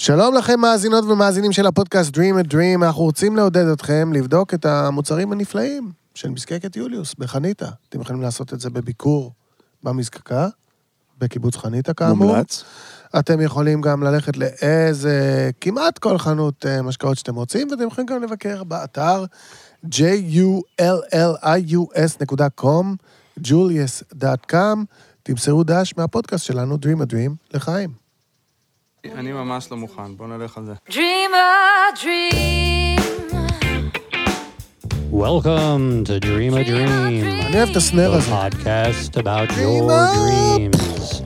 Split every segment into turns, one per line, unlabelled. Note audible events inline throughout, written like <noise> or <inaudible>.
שלום לכם, מאזינות ומאזינים של הפודקאסט Dream a Dream. אנחנו רוצים לעודד אתכם לבדוק את המוצרים הנפלאים של מזקקת יוליוס בחניתה. אתם יכולים לעשות את זה בביקור במזקקה, בקיבוץ חניתה כאמור.
מומלץ.
אתם יכולים גם ללכת לאיזה, כמעט כל חנות אה, משקאות שאתם רוצים, ואתם יכולים גם לבקר באתר jullius.com, julius.com, תמסרו דש מהפודקאסט שלנו, Dream a Dream, לחיים.
אני ממש לא מוכן, בוא נלך על זה.
Dream a dream.
Welcome to Dream a Dream,
אני אוהב את הסנר
the
הזה.
podcast about
Dream
your
up.
dreams.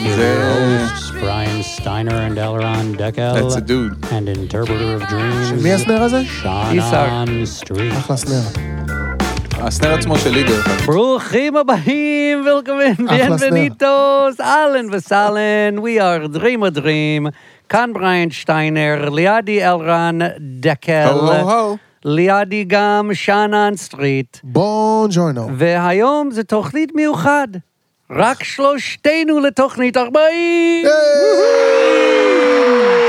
With
זה-
your hosts, Brian Steiner and Elron Deckel,
That's a dude.
and interpreter of dreams,
מי הסנר הזה?
Shannon Street.
אחלה סנר.
הסנר עצמו שלי דרך אגב.
ברוכים הבאים,
אחלה סנר.
bienvenidos, אהלן וסהלן, we are Dream a Dream, כאן בריין שטיינר, לידי אלרן דקל. לידי גם שאנן סטריט.
buongiorno.
והיום זה תוכנית מיוחד. רק שלושתנו לתוכנית 40!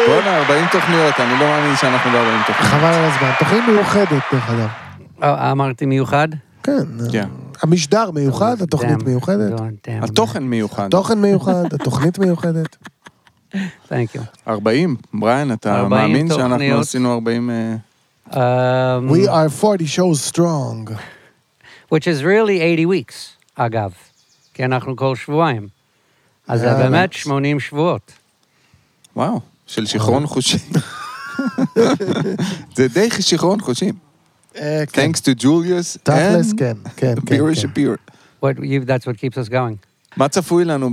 בואנה, 40 תוכניות, אני לא מאמין שאנחנו ב-40 תוכניות.
חבל על הזמן. תוכנית מיוחדת, דרך אגב.
אה, אמרתי מיוחד?
כן.
כן.
המשדר מיוחד, התוכנית. מיוחדת.
התוכן מיוחד.
תוכן מיוחד, התוכנית מיוחדת.
Thank you.
40, בריין, אתה
40
מאמין שאנחנו. עשינו 40... אה,
Um,
We are 40 shows strong.
which is really 80 weeks, אגב. כי אנחנו כל שבועיים. אז זה. באמת 80 שבועות.
וואו, של שיכרון חושים. <laughs> זה די שיכרון חושים.
אה, כן.
Thanks to Julius
תכלס,
and
כן, כן, <laughs> כן. כן.
שפיר.
What, you, that's what keeps us going.
מה צפוי לנו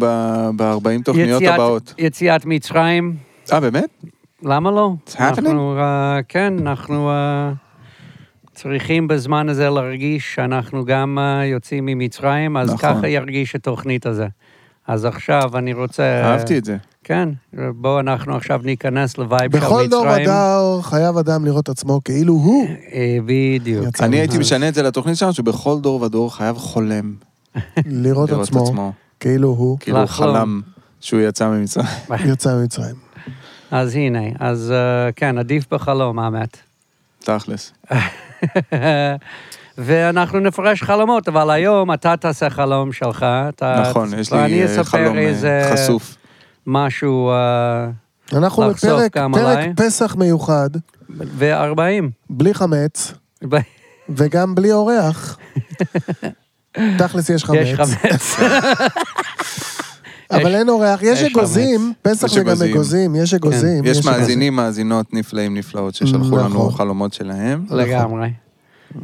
ב-40 תוכניות
יציאת-
הבאות?
יציאת מצרים,
אה, באמת?
למה לא?
It's happening?
אנחנו, uh, כן, אנחנו uh, צריכים בזמן הזה להרגיש שאנחנו גם יוצאים ממצרים, אז
נכון.
ככה ירגיש התוכנית הזה. אז עכשיו אני רוצה...
אהבתי את זה.
כן, בואו אנחנו עכשיו ניכנס ל vibe של מצרים.
בכל דור ודור חייב אדם לראות עצמו כאילו הוא.
אה, בדיוק.
אני הייתי משנה את זה לתוכנית שלנו, שבכל דור ודור חייב חולם <laughs>
לראות עצמו. כאילו הוא
כאילו הוא
לחלום.
חלם שהוא יצא ממצרים. <laughs>
יצא ממצרים.
אז הנה, אז אה, כן, עדיף בחלום, האמת.
תכלס. <laughs>
ואנחנו נפרש חלומות, אבל היום אתה תעשה חלום שלך. אתה...
נכון, יש לי אה, חלום אה,
איזה
חשוף.
משהו, אה,
אנחנו
לחשוף
בפרק פרק
עליי.
פסח מיוחד,
ו-40.
בלי חמץ, <laughs> וגם בלי אורח. תכלס יש חמץ.
יש חמץ. <laughs>
אבל אין אורח, יש אגוזים, פסח זה גם
אגוזים.
אגוזים, יש אגוזים.
יש. מאזינים, מאזינות נפלאים, נפלאות, ששלחו לנו
נכון.
חלומות שלהם.
לגמרי.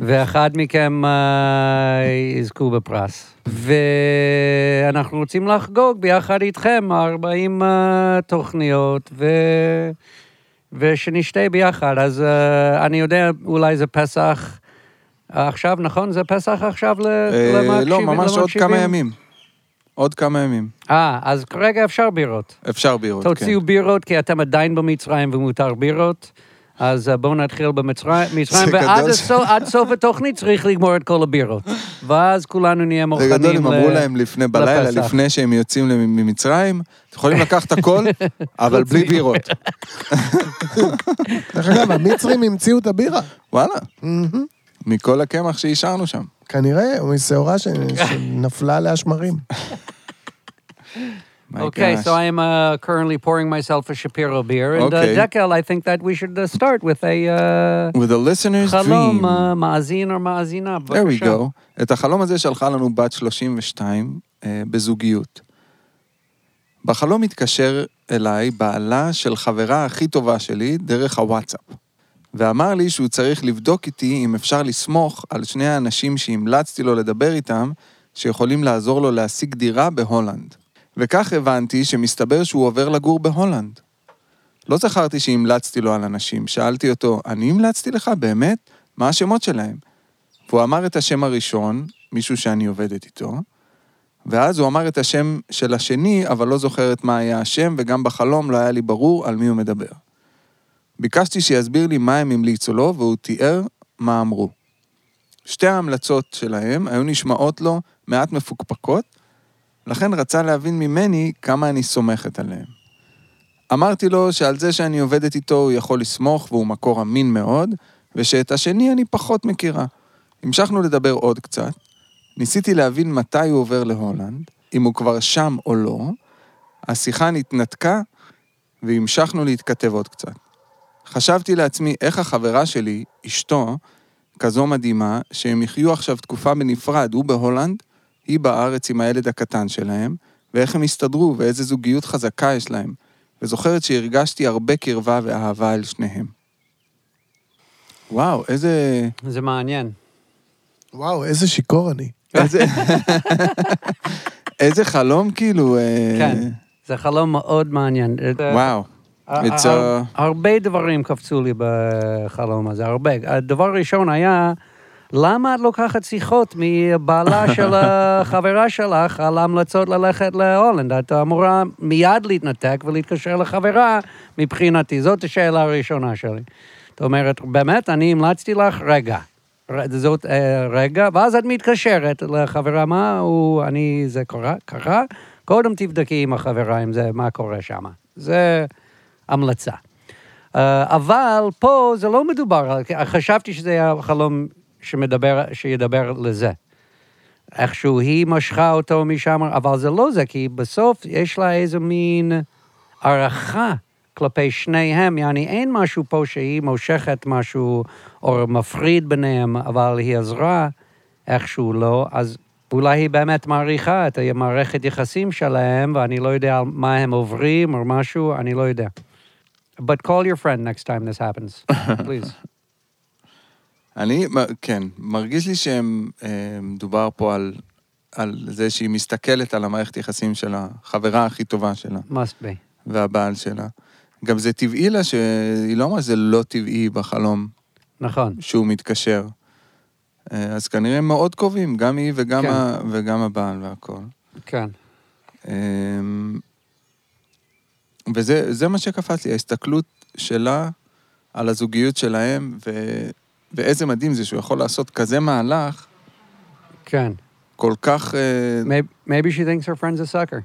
ואחד מכם אה, יזכו בפרס. ואנחנו רוצים לחגוג ביחד איתכם 40 אה, תוכניות, ו... ושנשתה ביחד. אז אה, אני יודע, אולי זה פסח עכשיו, נכון? זה פסח עכשיו למקשיבים?
לא, ממש עוד? כמה ימים. עוד כמה ימים.
אה, אז כרגע אפשר בירות.
אפשר בירות, כן.
תוציאו בירות, כי אתם עדיין במצרים ומותר בירות. אז אה, בואו נתחיל במצרים, מצרים, ועד הסוף, סוף התוכנית צריך לגמור את כל הבירות. ואז כולנו נהיה
זה
מוכנים
גדול, הם
ל-
אמרו להם לפני, בלילה,
לפסח.
לפני שהם יוצאים ממצרים, אתם יכולים לקחת הכל, <laughs> אבל בלי בירות.
דרך אגב, המצרים המציאו את הבירה.
וואלה. מכל הקמח שהשארנו שם.
כנראה, או משעורה ש- שנפלה עליה שמרים. <laughs>
My
Okay,
gosh.
so I am uh, currently pouring myself a Shapiro beer. And
Okay.
uh, Dekel, I think that we should uh, start with a uh,
With a listener's
חלום
dream.
uh, מאזין או מאזינה.
There we go. את החלום הזה שלחה לנו בת 32 אה, בזוגיות. בחלום התקשר אליי בעלה של חברה הכי טובה שלי דרך הוואטסאפ, ואמר לי שהוא צריך לבדוק איתי אם אפשר לסמוך על שני האנשים שהמלצתי לו לדבר איתם, שיכולים לעזור לו להשיג דירה בהולנד. וכך הבנתי שמסתבר שהוא עובר לגור בהולנד. לא זכרתי שהמלצתי לו על אנשים, שאלתי אותו, אני המלצתי לך באמת? מה השמות שלהם? והוא אמר את השם הראשון, מישהו שאני עובדת איתו, ואז הוא אמר את השם של השני, אבל לא זוכרת מה היה השם, וגם בחלום לא היה לי ברור על מי הוא מדבר. ביקשתי שיסביר לי מה הם המליצו לו, והוא תיאר מה אמרו. שתי ההמלצות שלהם היו נשמעות לו מעט מפוקפקות, לכן רצה להבין ממני כמה אני סומכת עליהם. אמרתי לו שעל זה שאני עובדת איתו הוא יכול לסמוך והוא מקור אמין מאוד, ושאת השני אני פחות מכירה. המשכנו לדבר עוד קצת, ניסיתי להבין מתי הוא עובר להולנד, אם הוא כבר שם או לא, השיחה נתנתקה והמשכנו להתכתב עוד קצת. חשבתי לעצמי איך החברה שלי, אשתו, כזו מדהימה, שהם יחיו עכשיו תקופה בנפרד, הוא בהולנד, היא בארץ עם הילד הקטן שלהם, ואיך הם הסתדרו ואיזה זוגיות חזקה יש להם. וזוכרת שהרגשתי הרבה קרבה ואהבה אל שניהם. וואו, איזה...
זה מעניין.
וואו, איזה שיכור אני.
איזה... איזה חלום כאילו... אה,
כן, זה חלום מאוד מעניין.
וואו. a-
הרבה דברים קפצו לי בחלום הזה, הרבה. הדבר הראשון היה, למה את לוקחת שיחות מבעלה של <laughs> החברה שלך על המלצות ללכת להולנד? את אמורה מיד להתנתק ולהתקשר לחברה מבחינתי. זאת השאלה הראשונה שלי. זאת אומרת, באמת, אני המלצתי לך, רגע. זאת אה, רגע, ואז את מתקשרת לחברה, מה הוא, אני, זה קרה, קרה, קודם תבדקי עם החברה אם זה, מה קורה שם. זה המלצה. אה, אבל פה זה לא מדובר, חשבתי שזה היה חלום שמדבר, שידבר לזה. איכשהו היא משכה אותו משם, אבל זה לא זה, כי בסוף יש לה איזה מין הערכה כלפי שניהם, יעני אין משהו פה שהיא מושכת משהו או מפריד ביניהם, אבל היא עזרה איכשהו לא, אז אולי היא באמת מעריכה את המערכת יחסים שלהם, ואני לא יודע מה הם עוברים או משהו, אני לא יודע. But call your friend next time this happens, please. <laughs>
אני, כן, מרגיש לי שמדובר פה על, על זה שהיא מסתכלת על המערכת יחסים של החברה הכי טובה שלה
must be.
והבעל שלה. גם זה טבעי לה שהיא לא אמרה שזה לא טבעי בחלום
נכון.
שהוא מתקשר. אה, אז כנראה הם מאוד קרובים, גם היא וגם,
כן.
ה, וגם הבעל והכל.
כן.
אמ, וזה זה מה שקפץ לי, ההסתכלות שלה על הזוגיות שלהם, ו, ואיזה מדהים זה שהוא יכול לעשות כזה מהלך
כן.
כל כך... אה,
Maybe, maybe she thinks her friend's a sucker.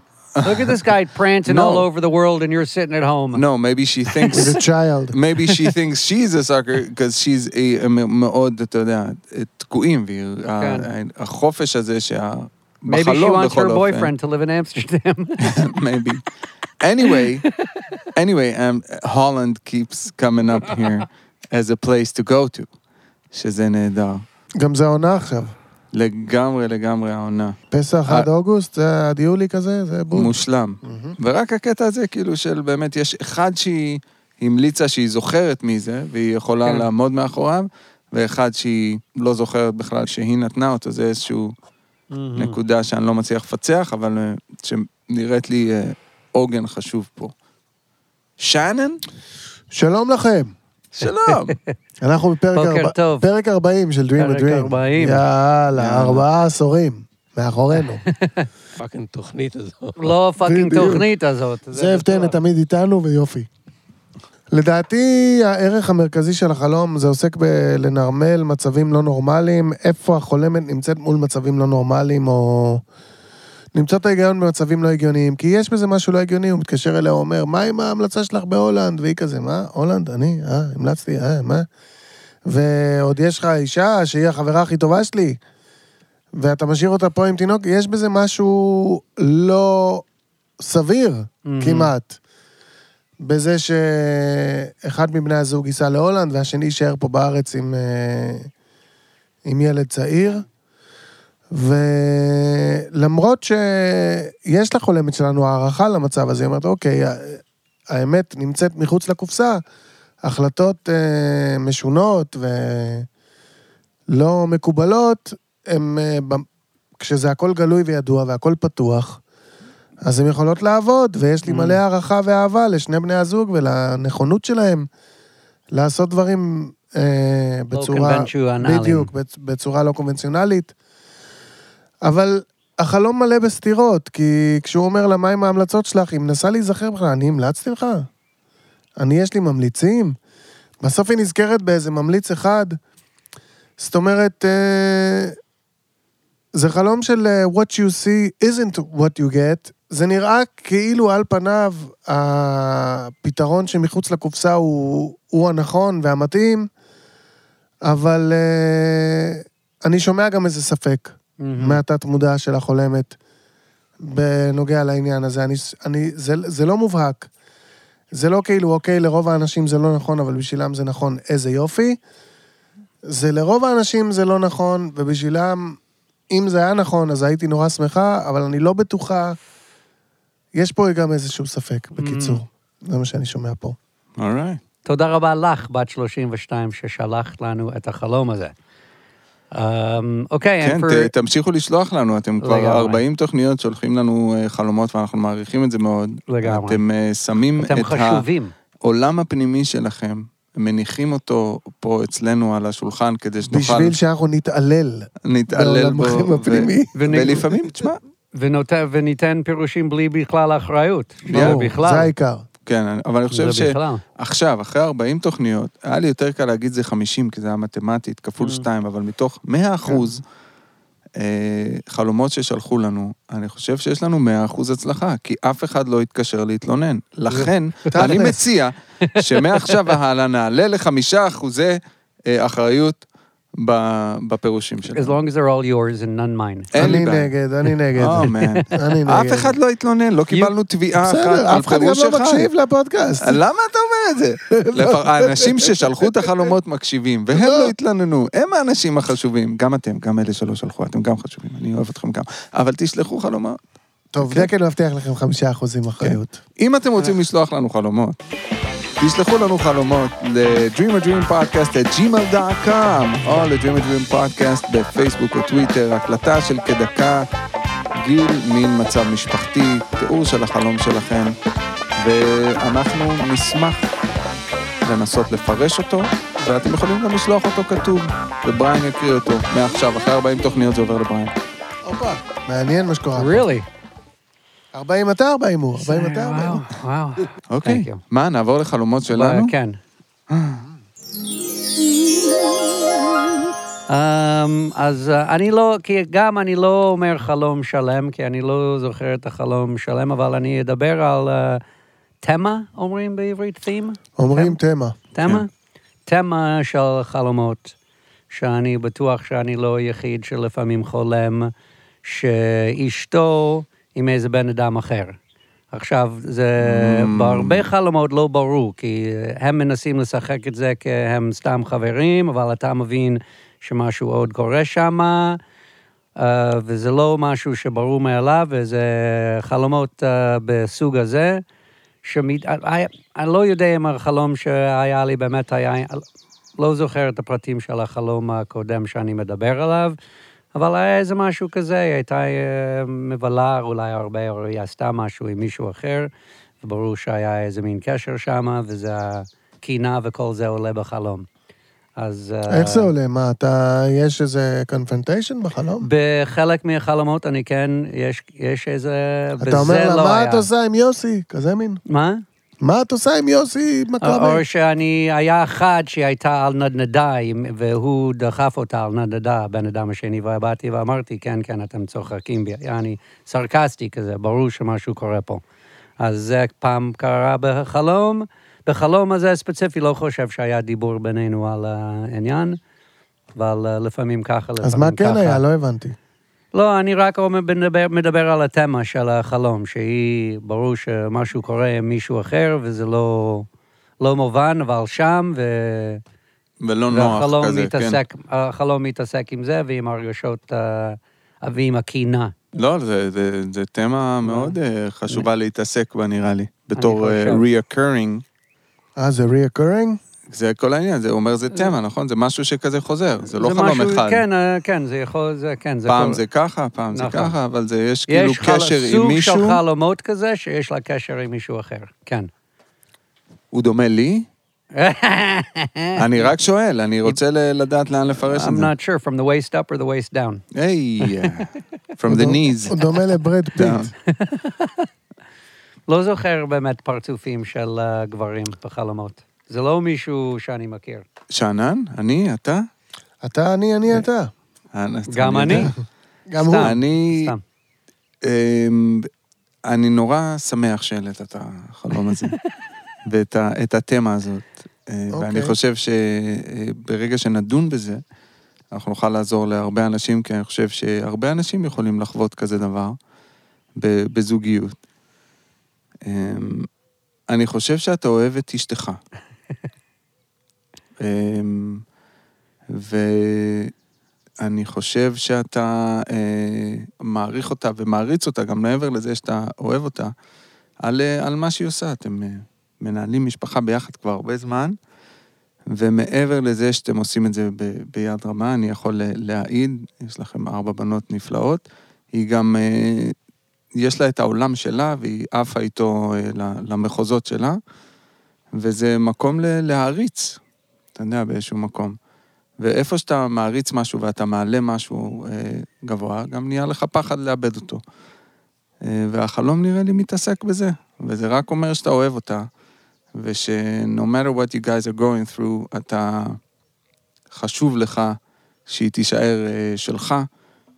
Look at this guy prancing <laughs>
No.
all over the world and you're sitting at home.
no, maybe she thinks... <laughs>
with a child.
maybe she thinks she's a sucker, because she's a, הם מאוד, אתה יודע, תקועים, והחופש הזה שה...
Maybe she
בחלום
wants her
בכל אופן.
boyfriend to live in Amsterdam. <laughs>
maybe. Anyway, anyway, um, Holland keeps coming up here as a place to go to, שזה נהדר.
גם זה העונה עכשיו.
לגמרי, לגמרי העונה.
פסח
אה.
עד אוגוסט, זה עד יולי כזה, זה בול.
מושלם. ורק הקטע הזה, כאילו, של באמת, יש אחד שהיא המליצה שהיא זוכרת מזה, והיא יכולה
כן.
לעמוד מאחוריו, ואחד שהיא לא זוכרת בכלל שהיא נתנה אותו, זה איזשהו נקודה שאני לא מצליח לפצח, אבל אה, שנראית לי אה, עוגן חשוב פה. שאנן?
שלום לכם.
שלום. <laughs>
אנחנו בפרק
בוקר
ארבע-
טוב.
פרק 40 של Dream a
פרק
Dream.
40.
יאללה. ארבעה עשורים. מאחורינו. <laughs>
fucking תוכנית הזו.
לא ה fucking
בדיוק.
תוכנית הזאת.
זאב טנא. תמיד איתנו ויופי. לדעתי הערך המרכזי של החלום זה עוסק בלנרמל מצבים לא נורמליים, איפה החולמת נמצאת מול מצבים לא נורמליים, או למצוא את ההיגיון במצבים לא הגיוניים, כי יש בזה משהו לא הגיוני, הוא מתקשר אליה, הוא אומר, מה עם ההמלצה שלך בהולנד? והיא כזה, מה? הולנד? אני? אה, המלצתי, אה, מה? ועוד יש לך אישה שהיא החברה הכי טובה שלי, ואתה משאיר אותה פה עם תינוק, יש בזה משהו לא סביר
מהמם.
כמעט. בזה שאחד מבני הזוג ייסע להולנד והשני יישאר פה בארץ עם, אה, עם ילד צעיר. ולמרות שיש לחולמת שלנו הערכה למצב הזה, היא אומרת, אוקיי, האמת נמצאת מחוץ לקופסה, החלטות אה, משונות ולא מקובלות, הם, אה, ב- כשזה הכל גלוי וידוע והכל פתוח, אז הן יכולות לעבוד, ויש לי
Mm.
מלא הערכה ואהבה לשני בני הזוג ולנכונות שלהם לעשות דברים אה, בצורה...
קונבנציונליים.
בדיוק, בצ- בצורה לא קונבנציונלית. אבל החלום מלא בסתירות, כי כשהוא אומר לה, מה עם ההמלצות שלך? היא מנסה להיזכר בכלל, אני המלצתי לך? אני, יש לי ממליצים? בסוף היא נזכרת באיזה ממליץ אחד. זאת אומרת, אה, זה חלום של אה, what you see isn't what you get, זה נראה כאילו על פניו הפתרון שמחוץ לקופסה הוא, הוא הנכון והמתאים, אבל אה, אני שומע גם איזה ספק
מהמם.
מהתת מודע של החולמת בנוגע לעניין הזה. אני, אני, זה, זה לא מובהק. זה לא כאילו, אוקיי, לרוב האנשים זה לא נכון, אבל בשבילם זה נכון, איזה יופי. זה לרוב האנשים זה לא נכון, ובשבילם, אם זה היה נכון, אז הייתי נורא שמחה, אבל אני לא בטוחה. יש פה גם איזשהו ספק, בקיצור. זה מה שאני שומע פה.
אורייט.
תודה רבה לך, בת 32, ששלחת לנו את החלום הזה. Um, אוקיי,
כן,
for-
ת- תמשיכו לשלוח לנו, אתם כבר
לגמרי.
40 תוכניות שולחים לנו אה, חלומות ואנחנו מעריכים את זה מאוד.
לגמרי.
אתם אה, שמים
אתם
את
חשובים.
העולם הפנימי שלכם, מניחים אותו פה אצלנו על השולחן כדי שנוכל
בשביל שאנחנו נתעלל.
להתעלל בו.
בעולמכם
ו-
הפנימי.
ונ-
ולפעמים, תשמע,
ונות... וניתן פירושים בלי בכלל אחריות.
ברור,
בכלל.
זה העיקר.
כן, אבל אני חושב. שעכשיו, אחרי 40 תוכניות, היה לי יותר קל להגיד זה 50, כי זה היה מתמטית, כפול
Mm.
2, אבל מתוך 100 אחוז אה, חלומות ששלחו לנו, אני חושב שיש לנו 100 אחוז הצלחה, כי אף אחד לא התקשר להתלונן. לכן, <laughs> אני. מציע שמעכשיו והלאה נעלה לחמישה אחוזי אה, אחריות בפירושים
As
שלנו.
long as they're all yours and none mine.
אין לי
אני. נגד, אני נגד.
Oh, man.
אני נגד.
אף אחד לא התלונן, לא קיבלנו תביעה אחת
בסדר,
על
אף אחד גם
פירוש
לא
אחד.
מקשיב לפודקאסט.
למה אתה אומר את זה? <laughs> לפ- האנשים ששלחו את החלומות מקשיבים, והם לא התלוננו, הם האנשים החשובים. גם אתם, גם אלה שלא שלחו, אתם גם חשובים, אני אוהב אתכם גם. אבל תשלחו חלומות.
טוב,
כן.
דקל מבטיח לכם חמישה אחוזים אחריות.
אם אתם רוצים לשלוח לנו חלומות, תשלחו לנו חלומות ל-dreamadreampodcast@gmail.com או ל-dreamadream podcast בפייסבוק או טוויטר, הקלטה של כדקה, גיל, מין מצב משפחתי, תיאור של החלום שלכם, ואנחנו נשמח לנסות לפרש אותו, ואתם יכולים גם לשלוח אותו כתוב, ובריין יקריא אותו. מעכשיו, אחרי 40 תוכניות זה עובר לבריין.
הופה, מעניין מה שקורה.
Really?
40 אתה 40 הוא, 40 אתה 40 הוא.
וואו, וואו.
אוקיי. מה, נעבור לחלומות שלנו?
כן. Um, <gasps> אז uh, אני לא, כי גם אני לא אומר חלום שלם, כי אני לא זוכר את החלום שלם, אבל אני אדבר על uh, תמה, אומרים בעברית? theme?
אומרים תמה.
תמה? תמה של חלומות, שאני בטוח שאני לא היחיד שלפעמים חולם שאשתו עם איזה בן אדם אחר. עכשיו, זה בהרבה חלומות לא ברור, כי הם מנסים לשחק את זה כי הם סתם חברים, אבל אתה מבין שמשהו עוד קורה שם, וזה לא משהו שברור מאליו, וזה חלומות אה, בסוג הזה. שמת... אני, אני לא יודע אם החלום שהיה לי באמת היה... לא זוכר את הפרטים של החלום הקודם שאני מדבר עליו, אבל היה איזה משהו כזה, היא הייתה אה, מבלה אולי הרבה, או היא עשתה משהו עם מישהו אחר, וברור שהיה איזה מין קשר שם, וזה הקינה וכל זה עולה בחלום. אז... אה,
איך זה עולה? מה, אתה, יש איזה קונפרנטיישן בחלום?
בחלק מהחלומות אני כן, יש, יש איזה...
אתה אומר לה,
לא
מה
היה.
את עושה עם יוסי? כזה מין.
מה?
מה את עושה עם יוסי מכבי?
או שאני, היה אחד שהיא הייתה על נדנדה, והוא דחף אותה על נדנדה, הבן אדם השני, ובאתי ואמרתי, כן, כן, אתם צוחקים בי, יעני, סרקסטי כזה, ברור שמשהו קורה פה. אז זה פעם קרה בחלום, בחלום הזה ספציפי לא חושב שהיה דיבור בינינו על העניין, אבל אה, לפעמים ככה, לפעמים
אז
ככה.
מה כן היה? לא הבנתי.
לא, אני רק מדבר, מדבר על התמה של החלום, שהיא, ברור שמשהו קורה עם מישהו אחר, וזה לא, לא מובן, אבל שם, ו...
ולא נוח כזה, כן.
מתעסק, החלום מתעסק עם זה ועם הרגשות, אה, ועם הקינה.
לא, זה, זה, זה תמה מאוד אה, חשובה להתעסק בה, נראה לי. בתור אה,
חושב.
reoccurring,
אה, זה reoccurring?
זה כל העניין, זה אומר זה תמה, נכון? זה משהו שכזה חוזר, זה לא חלום
משהו-
אחד.
כן, אה, כן, זה יכול, זה, כן, זה
פעם
כל...
זה ככה, פעם זה
נכון.
ככה, אבל זה, יש כאילו
יש חל-
קשר עם
סוג
מישהו,
של חלומות כזה, שיש לה קשר עם מישהו אחר, כן.
הוא דומה לי? <laughs> אני רק שואל, אני רוצה לדעת לאן לפרש את
I'm
זה.
not sure, from the waist up or the waist down.
היי, from the knees.
הוא דומה לברד <laughs> פיט. <laughs>
לא זוכר באמת פרצופים של אה, גברים בחלומות. זה לא מישהו שאני מכיר.
שאנן? אני? אתה?
אתה, אני, אני, אתה.
אה,
גם
אני. <laughs>
גם הוא.
אני...
סתם.
אמ, אני נורא שמח שהעלית את החלום הזה, <laughs> ואת התמה הזאת. אה, ואני
אוקיי.
חושב שברגע שנדון בזה, אנחנו נוכל לעזור להרבה אנשים, כי אני חושב שהרבה אנשים יכולים לחוות כזה דבר בזוגיות. אמ, אני חושב שאתה אוהב את אשתך. אמ, ואני חושב שאתה אה, מעריך אותה ומעריץ אותה, גם מעבר לזה שאתה אוהב אותה, על, אה, על מה שהיא עושה. אתם אה, מנהלים משפחה ביחד כבר הרבה זמן, ומעבר לזה שאתם עושים את זה ב, ביד רמה, אני יכול להעיד, יש לכם ארבע בנות נפלאות, היא גם, יש לה את העולם שלה, והיא עפה איתו למחוזות שלה, וזה מקום ל- להעריץ, אתה יודע, באיזשהו מקום. ואיפה שאתה מעריץ משהו ואתה מעלה משהו אה, גבוה, גם נהיה לך פחד לאבד אותו. אה, והחלום נראה לי מתעסק בזה, וזה רק אומר שאתה אוהב אותה, וש-no matter what you guys are going through, אתה חשוב לך שהיא תישאר אה, שלך,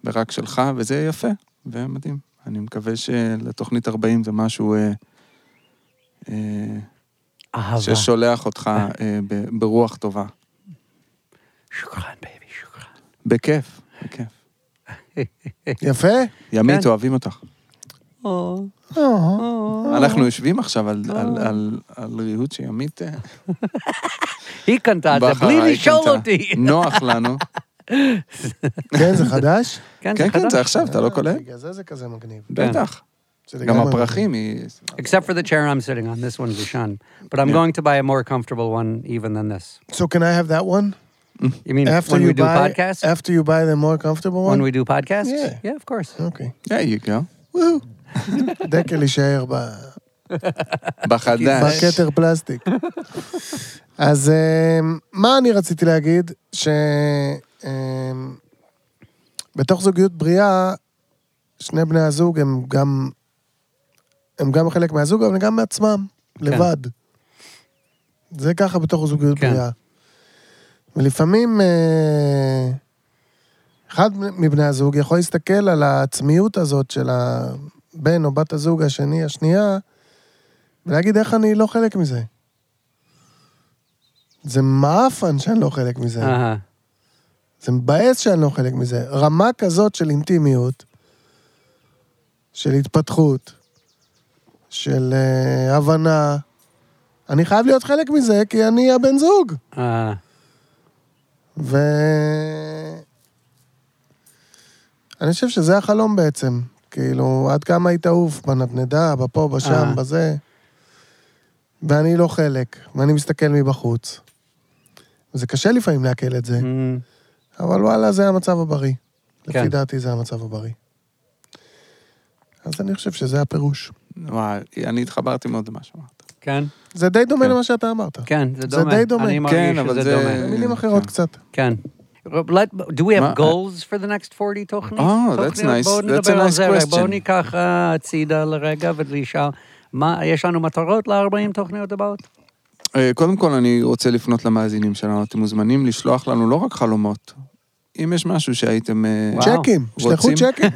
ורק שלך, וזה יפה ומדהים. אני מקווה שלתוכנית 40 זה משהו אה, אה,
אהבה.
ששולח אותך אה, ב- ברוח טובה.
شكرا, baby, شكرا.
בכיף, בכיף. <laughs>
יפה.
ימית,
כן.
אוהבים אותך.
או,
אה,
או.
אנחנו יושבים עכשיו על- על- על- על ריהוט שימית אה, <laughs>
היא קנתה את זה בלי לשאול. אותי. <laughs>
נוח לנו.
כן, זה חדש?
כן,
כן, כן,
חדש.
זה עכשיו, אתה לא
אה,
קולט?
בגלל זה זה כזה מגניב.
בטח. גם הפרחים היא...
Except for the chair I'm sitting on. This one's Ishan. But I'm
Yeah.
going to buy a more comfortable one even than this.
So can I have that one?
You mean
After
when
you
we do
buy,
podcasts?
After you buy the more comfortable one?
When we do podcasts?
Yeah.
Yeah, of course.
אוקיי.
there you go.
דקל יישאר ב...
בחדש.
בכתר פלסטיק. אז אמ, מה אני רציתי להגיד? ש... אמ, בתוך זוגיות בריאה, שני בני הזוג הם גם... הם גם חלק מהזוג, אבל גם מעצמם, לבד. זה ככה בתוך זוגיות
כן.
בריאה. ולפעמים אה, אחד מבני הזוג יכול להסתכל על העצמיות הזאת של הבן או בת הזוג השני, השנייה, ולהגיד איך אני לא חלק מזה. זה מעפן שאני לא חלק מזה.
Uh-huh.
זה מבאס שאני לא חלק מזה. רמה כזאת של אינטימיות, של התפתחות, של uh, הבנה, אני חייב להיות חלק מזה כי אני הבן זוג.
Uh,
ו... אני חושב שזה החלום בעצם. כאילו, עד כמה היית עוף בנדנדה, בפה, בשם,
אה.
בזה. ואני לא חלק, ואני מסתכל מבחוץ. זה קשה לפעמים לעכל את זה,
mm,
אבל וואלה, זה המצב הבריא.
כן.
לפי דעתי זה המצב הבריא. אז אני חושב שזה הפירוש.
וואי, אני התחברתי מאוד למה שאמרת.
כן,
זה די דומה
כן.
למה שאתה אמרת.
כן, זה
זה
דומה.
די דומה.
אני מרגיש
כן,
שזה
זה-
דומה.
אחרות
כן.
קצת.
כן. Let, do we have
מה?
goals for the next 40 תוכנית?
Oh, that's nice.
בואו
That's a
נדבר על
nice
זה, רגע. בואו
question.
ניקח אה, הצידה לרגע ולשאל, מה, יש לנו מטרות ל-40 תוכניות הבאות?
אה, קודם כל, אני רוצה לפנות למאזינים שלנו. אתם מוזמנים לשלוח לנו לא רק חלומות. אם יש משהו שהייתם... אה.
צ'קים, שלחו? <laughs> צ'קים.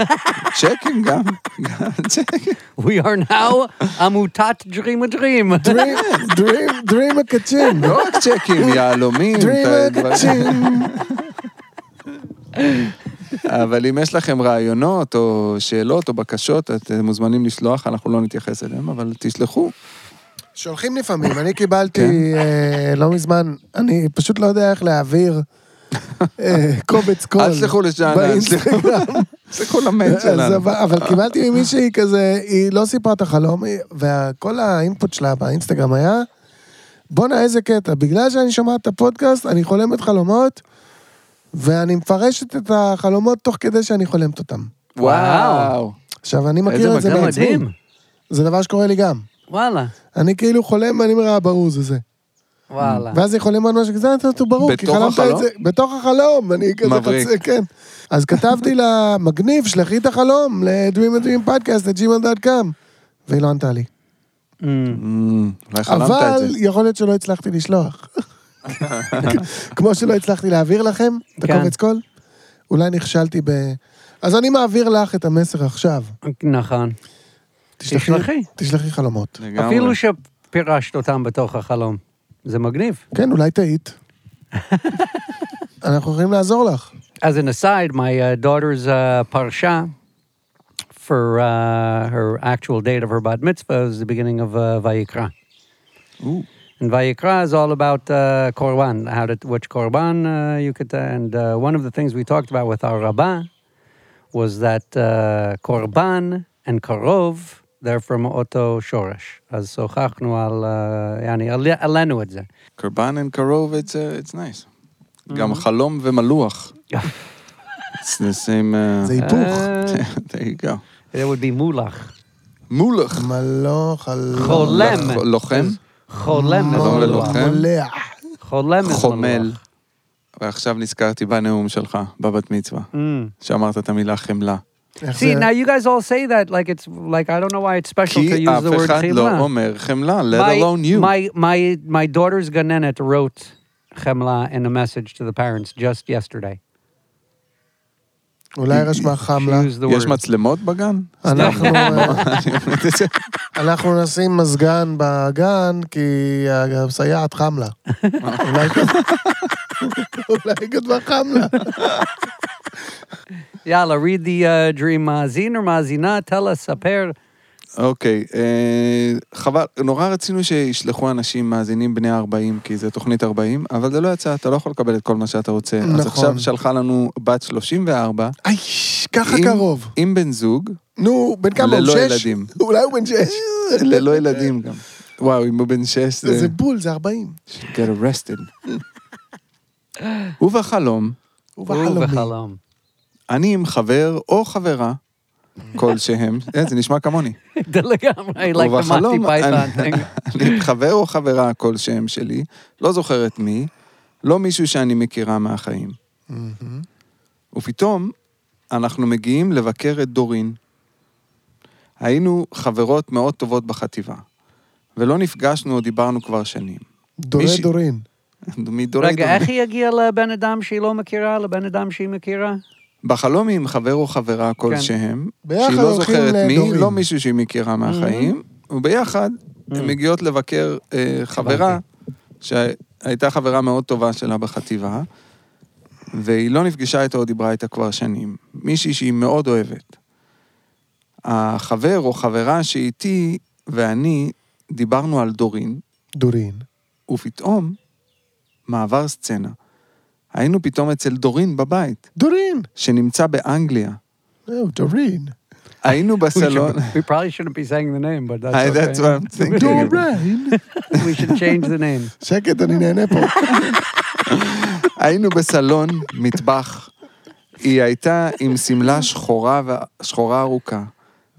צ'קים גם. גם צ'קים.
We are now עמותת Dream a Dream. <laughs>
Dream, dream, dream הקצ'ין.
לא רק צ'קים, יהלומים.
Dream
דברים.
הקצ'ין.
אבל אם יש לכם רעיונות או שאלות או בקשות, אתם מוזמנים לשלוח, אנחנו לא נתייחס אליהם, אבל תשלחו.
שולחים לפעמים, אני קיבלתי אה, לא מזמן, אני פשוט לא יודע איך להעביר קובץ קול.
אל תשלחו לשאנן,
באינסטגרם.
תשלחו למייל שלנו.
אבל קיבלתי ממישהי כזה, היא לא סיפרה את החלום, וכל האינפוט שלה באינסטגרם היה, בואנה איזה קטע, בגלל שאני שומעת את הפודקאסט, אני חולמת חלומות, ואני מפרשת את החלומות תוך כדי שאני חולמת אותם.
וואו.
עכשיו, אני מכיר את זה.
מדהים.
זה דבר שקורה לי גם.
וואלה,
אני כאילו חולם ואני אומר, אה, ברור, זה זה.
וואלה.
ואז חולם על משהו כזה, אתה ברור, כי חלמת את
החלום?
זה. בתוך החלום, אני כזה
מבריק.
חצי, כן. אז כתבתי לה, מגניב, שלחי את החלום ל-Dream a Dream Podcast, ל-gmail.com. והיא לא ענתה לי.
Mm,
אולי חלמת את
אבל. יכול להיות שלא הצלחתי לשלוח. <laughs> כמו שלא הצלחתי להעביר לכם את
כן.
הקובץ קול, אולי נכשלתי ב... אז אני מעביר לך את המסר עכשיו.
נכון.
תשלחי,
תשלחי.
תשלחי חלומות.
אפילו שפירשת אותם בתוך החלום. זה מגניב.
כן, אולי טעית. אנחנו יכולים לעזור לך.
As an aside, my uh, daughter's uh, parsha for uh, her actual date of her bat mitzvah is the beginning of uh, Vayikra.
Ooh.
And Vayikra is all about uh, korban, how to, which korban uh, you could. and uh, one of the things we talked about with our rabbah was that uh, korban and karov, they're from אותו שורש. אז שוחחנו על, uh, יעני, על- עלינו את זה.
קרבן and קרוב, it's, uh, it's nice. גם חלום ומלוח. It's the same... uh,
זה היפוך.
Uh, <laughs>
there you go.
it would be מולח.
מולח.
מלוך, על...
חולם.
לוחם?
חולם זה
חלום
מולח.
ולוחם.
מולח.
חולם זה
חומל. ועכשיו נזכרתי בנאום שלך, בבת מצווה,
Mm.
שאמרת את המילה חמלה.
איך
See,
זה?
now you guys all say that like it's like I don't know why it's special to
כי
use
אף
the word
אחד לא
chemla.
אומר חמלה, let
My,
alone you.
my my my daughter's ganenet wrote chemla in a message to the parents just yesterday.
אולי רשמה
She
חמלה.
used the
יש
word.
מצלמות בגן? <laughs> <laughs>
אנחנו, אה,
אני אומר את זה.
אנחנו נשים מזגן בגן, כי הסייעת חמלה. <laughs> אולי אולי היא כתבה חמלה.
Yalla, read the uh, dream מאזין or מאזינה, tell us, ספר.
אוקיי, אה, חבל, נורא רצינו שישלחו אנשים מאזינים בני 40, כי זה תוכנית 40, אבל זה לא יצא, אתה לא יכול לקבל את כל מה שאתה רוצה. אז
נכון.
עכשיו שלחה לנו בת 34,
איי, ככה
עם-
קרוב.
עם בן זוג,
נו, בן כמה?
ללא
שש?
ילדים.
אולי הוא בן שש.
ללא ילדים גם. וואו, אם הוא בן 6 זה...
זה בול, זה 40.
get arrested. ובחלום,
הוא
הוא
בחלומי.
בחלום.
אני עם חבר או חברה כלשהם, <laughs> אה, זה נשמע כמוני.
זה לגמרי, like the Monty Python
אני-
thing.
אני עם חבר או חברה כלשהם שלי, לא זוכרת מי, לא מישהו שאני מכירה מהחיים.
מהמם.
ופתאום אנחנו מגיעים לבקר את דורין. היינו חברות מאוד טובות בחטיבה, ולא נפגשנו או דיברנו כבר שנים.
דורי
מישהי-
דורין.
מדורי
רגע,
דורין.
איך היא הגיעה לבן אדם שהיא לא מכירה, לבן אדם שהיא מכירה?
בחלום היא עם חבר או חברה כלשהם,
ביחד
שהיא לא זוכרת מי,
לדורין.
לא מישהו שהיא מכירה מהחיים, וביחד הן
Mm.
מגיעות לבקר אה, חברה, שהייתה חברה מאוד טובה שלה בחטיבה, והיא לא נפגשה איתה או דיברה איתה כבר שנים. מישהי שהיא מאוד אוהבת. החבר או חברה שאיתי ואני דיברנו על דורין,
דורין.
ופתאום, מעבר סצנה. היינו פתאום אצל דורין בבית,
דורין.
שנמצא באנגליה.
זהו, דורין.
היינו בסלון,
We probably shouldn't be saying the name, but that's
I-
okay.
that's what I'm thinking.
דורין.
We should change the name.
שקט, אני נהנה פה.
היינו בסלון מטבח. היא הייתה עם שמלה שחורה, ו- שחורה ארוכה.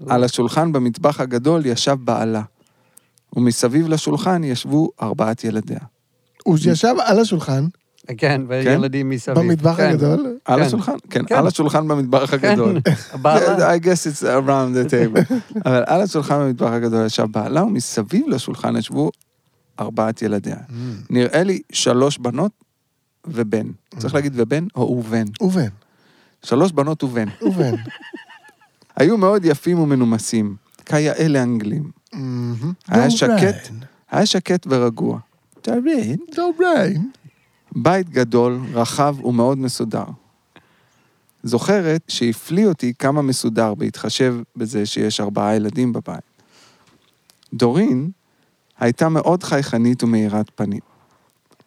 על השולחן במטבח הגדול ישב בעלה. ומסביב לשולחן ישבו ארבעת ילדיה.
הוא ישב על השולחן,
כן, וילדים מסביב.
במטבח
כן.
הגדול.
על
כן.
השולחן, כן,
כן.
על השולחן במטבח
כן,
הגדול. <laughs> <laughs> I guess it's around the table. <laughs> אבל על השולחן במטבח הגדול ישב בעלה, ומסביב לשולחן ישבו ארבעת ילדיה. נראה לי שלוש בנות ובן. צריך להגיד ובן או ובן.
ובן,
שלוש בנות ובן.
ובן.
היו מאוד יפים ומנומסים, כיאה לאנגלים.
מהמם.
היה. שקט. היה שקט ורגוע. דורין.
דורין.
בית גדול, רחב ומאוד מסודר. זוכרת שהפליא אותי כמה מסודר בהתחשב בזה שיש ארבעה ילדים בבית. דורין הייתה מאוד חייכנית ומאירת פנים.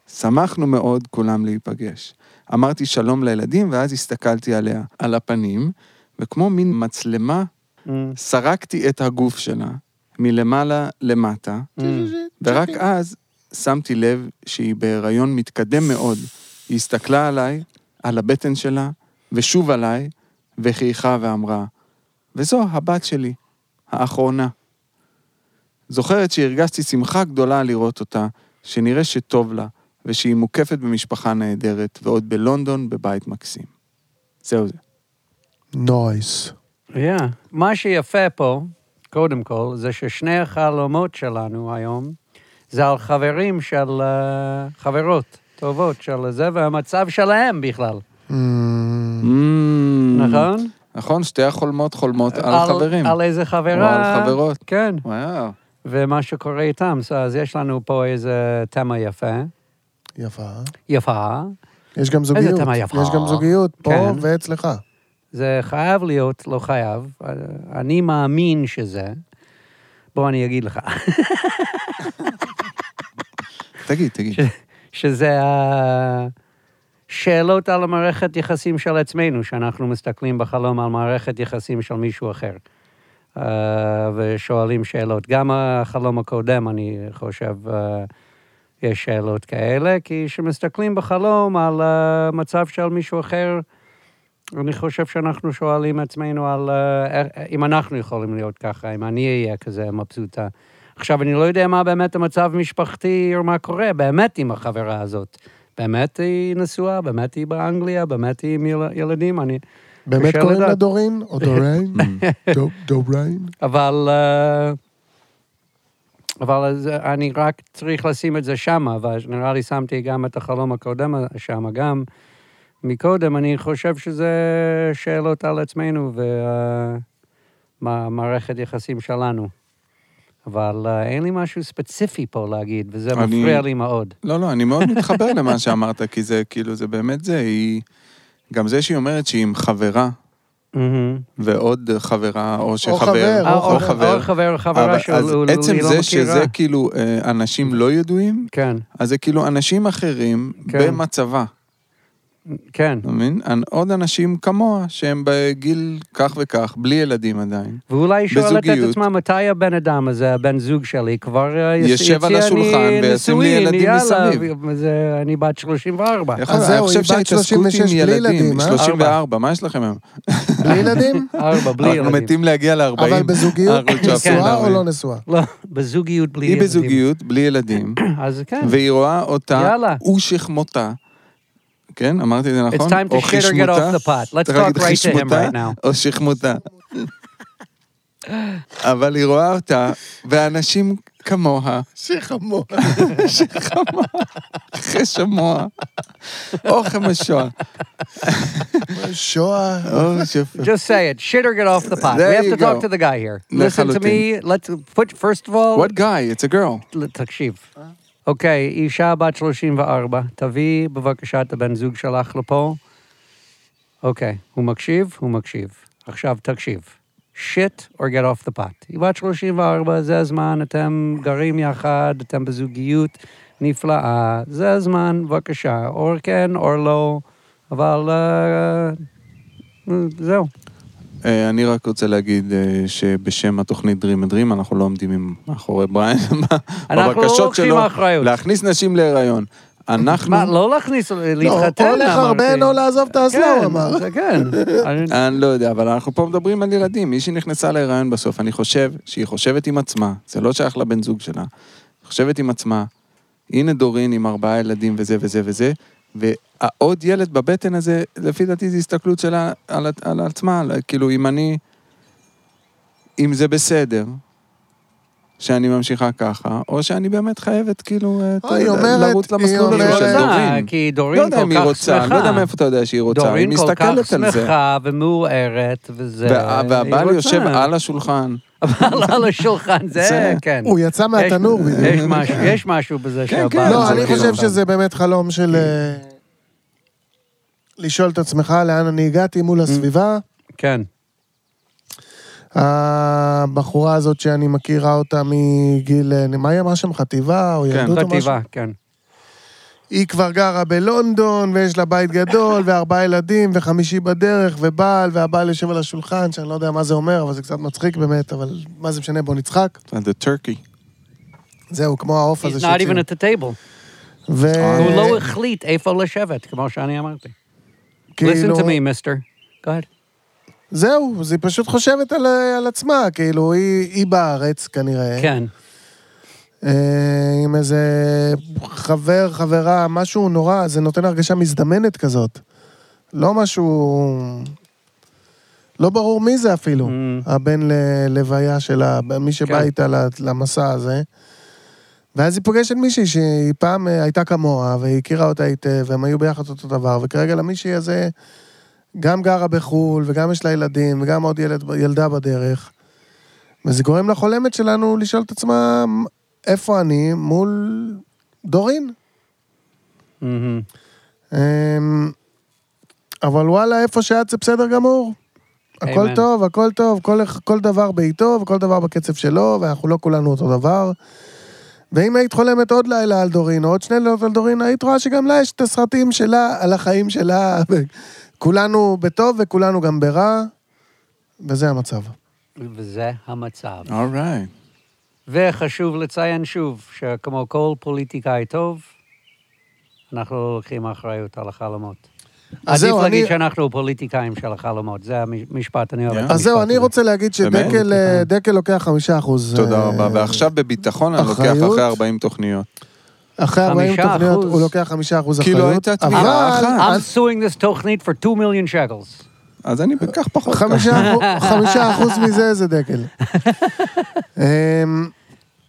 שמחנו מאוד כולם להיפגש. אמרתי שלום לילדים ואז הסתכלתי עליה, על הפנים, וכמו מין מצלמה,
Mm,
סרקתי את הגוף שלה מלמעלה למטה,
mm.
ורק אז שמתי לב שהיא בהיריון מתקדם מאוד. היא הסתכלה עליי, על הבטן שלה, ושוב עליי, וחייכה ואמרה, וזו הבת שלי, האחרונה. זוכרת שהרגשתי שמחה גדולה לראות אותה, שנראה שטוב לה, ושהיא מוקפת במשפחה נהדרת, ועוד בלונדון בבית מקסים. זהו זה.
נויס.
Yeah. מה שיפה פה, קודם כל, זה ששני החלומות שלנו היום, זה על חברים של אה, חברות טובות של זה, והמצב שלהם בכלל,
מהמם.
Mm.
נכון?
נכון? שתי החולמות חולמות על חברים.
על איזה
או
חברה.
על חברות.
כן,
וואו.
ומה שקורה איתם. אז יש לנו פה איזה תמה יפה.
יפה.
יפה.
יש גם זוגיות.
תמה יפה.
יש גם זוגיות פה
כן.
ואצלך.
זה חייב להיות, לא חייב. אני מאמין שזה. בוא אני אגיד לך. <laughs>
תגיד, תגיד.
שזה השאלות על המערכת יחסים של עצמנו, שאנחנו מסתכלים בחלום על מערכת יחסים של מישהו אחר. אה, ושואלים שאלות. גם החלום הקודם, אני חושב, אה, יש שאלות כאלה, כי כשמסתכלים בחלום על המצב של מישהו אחר, אני חושב שאנחנו שואלים עצמנו על אם אנחנו יכולים להיות ככה, אם אני אהיה כזה מבסוטה. עכשיו, אני לא יודע מה באמת המצב המשפחתי או מה קורה באמת עם החברה הזאת. באמת היא נשואה, באמת היא באנגליה, באמת היא עם יל- ילדים, אני...
באמת קוראים לה. דורין? או דוריין? <laughs> דו- דוריין?
אבל... אה, אבל אז אני רק צריך לשים את זה שמה, ונראה לי שמתי גם את החלום הקודם שמה גם. מקודם, אני חושב שזה שאלות על עצמנו ומערכת יחסים שלנו. אבל אה, אין לי משהו ספציפי פה להגיד, וזה
אני-
מפריע לי מאוד.
לא, לא, אני מאוד מתחבר <laughs> למה שאמרת, כי זה כאילו, זה באמת זה, היא... גם זה שהיא אומרת שהיא עם חברה. ועוד חברה, או שחבר,
חבר,
אה,
או
או
חבר.
או חבר, חברה
אבל-
שלו,
אז
הוא-
עצם
לא
זה שזה
מכירה.
כאילו אה, אנשים לא ידועים,
כן,
אז זה כאילו אנשים אחרים
כן.
במצבה,
כן.
אתה מבין? אנ- עוד אנשים כמוה, שהם בגיל כך וכך, בלי ילדים עדיין.
ואולי היא שואלת את. עצמה, מתי הבן אדם הזה, הבן זוג שלי, כבר אה,
יושב על
יציע
השולחן
אני
וישים לי ילדים
יאללה,
מסביב.
אני בת 34.
יכול-
אז זהו, היא בת
שההתעסקות
36
עם
בלי
ילדים,
אה?
34, מה יש לכם היום?
בלי ילדים? <laughs>
ארבע, בלי
אנחנו
ילדים.
מתים להגיע ל-40.
אבל <laughs> בזוגיות
אנחנו
נשואה או
ל-40.
לא נשואה?
לא, בזוגיות בלי
היא
ילדים.
בזוגיות, בלי ילדים, <coughs>
אז כן.
והיא רואה אותה
יאללה.
ושכמותה. כן, אמרתי את זה
It's
נכון?
time to
או
shit or get
חשמותה.
off the pot. Let's
צריך
talk
להגיד
right to him
חשמותה
right now.
או שכמותה. אבל היא רואה אותה, ואנשים כמוה,
שחמור.
חשמוע, או חמשוה,
שואה.
או שפ...
Just say it. Shit or get off the pot.
There
We have
you
to talk
go.
to the guy here. Listen to
לחלוטין.
me. Let's put, first of all,
What guy? It's a girl.
תקשיב. אוקיי, אישה בת 34, תביאי בבקשה את הבן זוג שלך לפה. אוקיי, הוא מקשיב? הוא מקשיב. עכשיו תקשיב. shit or get off the pot. היא בת 34, זה הזמן, אתם גרים יחד, אתם בזוגיות נפלאה, זה הזמן, בבקשה, או כן או לא, אבל אה, זהו.
אה, אני רק רוצה להגיד אה, שבשם התוכנית Dream a Dream אנחנו לא עומדים מאחורי בריין <laughs>
אנחנו לא
בבקשות
לוקחים
שלו. להכניס נשים להיריון. אנחנו,
מה, לא להכניס,
לא,
להתחתן,
או לחרבן
אמרתי.
או לעזוב את האסלה,
כן,
אמר.
זה כן. <laughs> אני-
לא יודע, אבל אנחנו פה מדברים על ילדים. מי שנכנסה להיריון בסוף, אני חושב שהיא חושבת עם עצמה, זה לא שייך לבן זוג שלה, חושבת עם עצמה, הנה דורין עם ארבעה ילדים וזה וזה וזה, והעוד ילד בבטן הזה, לפי דעתי זו הסתכלות שלה על, על עצמה, כאילו אם אני, אם זה בסדר. שאני ממשיכה ככה, או שאני באמת חייבת כאילו אה,
היא אומרת-
לרוץ
היא
למסלול הזה של
אומרת-
דורין.
כי
לא
דורין
יודע
כל
אם היא
כך
רוצה, אני לא יודע
שמחה.
מאיפה אתה יודע שהיא רוצה, היא
דורין כל כך
מסתכלת על זה.
שמחה ומאוהרת, וזה...
וה-
היא
והבעל
רוצה.
יושב על השולחן.
הבעל על השולחן, זה כן.
הוא יצא מהתנור
יש- משהו- בזה
כן,
שהבעל...
כן,
לא, אני חושב שזה באמת חלום של... אה, לשאול את עצמך לאן אני הגעתי מול הסביבה.
כן,
הבחורה הזאת שאני מכירה אותה מגיל... אה, מה היא אמרה שם? חטיבה או
כן,
ילדות או משהו?
חטיבה, כן.
היא כבר גרה בלונדון, ויש לה בית גדול, וארבעה ילדים, וחמישי בדרך, ובעל, והבעל יושב על השולחן, שאני לא יודע מה זה אומר, אבל זה קצת מצחיק באמת, אבל מה זה משנה, בוא נצחק.
The turkey.
זהו, כמו העוף הזה
He's not even at the table.
ו-
הוא לא החליט איפה לשבת, כמו שאני אמרתי. Listen
כאילו-
to me, mister. Go ahead.
זהו, אז היא פשוט חושבת על, על עצמה, כאילו, היא, היא בארץ כנראה.
כן.
אה, עם איזה חבר, חברה, משהו נורא, זה נותן הרגשה מזדמנת כזאת. לא משהו... לא ברור מי זה אפילו,
Mm.
הבן ללוויה שלה, מי שבא
כן.
איתה למסע הזה. ואז היא פוגשת מישהי שהיא פעם אה, הייתה כמוה, והיא הכירה אותה היטב, והם היו ביחד אותו דבר, וכרגע למישהי הזה גם גרה בחו"ל, וגם יש לה ילדים, וגם עוד ילד, ילדה בדרך. וזה גורם לחולמת שלנו לשאול את עצמה, איפה אני מול דורין? אמ, אבל וואלה, איפה שאת זה בסדר גמור. הכל
Amen.
טוב, הכל טוב, כל, כל דבר בעיתו וכל דבר בקצב שלו, ואנחנו לא כולנו אותו דבר. ואם היית חולמת עוד לילה על דורין, או עוד שני לילות על דורין, היית רואה שגם לה יש את הסרטים שלה על החיים שלה. <laughs> כולנו בטוב וכולנו גם ברע, וזה המצב.
וזה המצב.
אורייט.
וחשוב לציין שוב, שכמו כל פוליטיקאי טוב, אנחנו לא לוקחים אחריות על החלומות.
אז
עדיף
זהו,
להגיד
אני-
שאנחנו פוליטיקאים של החלומות, זה המשפט, אני אוהב את
Yeah.
המשפט
אז זהו, אני. רוצה להגיד? שדקל אה, דקל לוקח חמישה אחוז.
תודה
אה,
רבה. ועכשיו בביטחון אני לוקח? אחרי 40 תוכניות.
אחרי 40
חמישה
תוכניות. הוא לוקח חמישה אחוז אחריות.
כאילו הייתה תביעה
אבל-
אחת.
I'm suing this תוכנית for 2 מיליון שקלס.
אז אני אקח פחות. <laughs>
חמישה אחוז- מזה זה דקל. <laughs> אמ,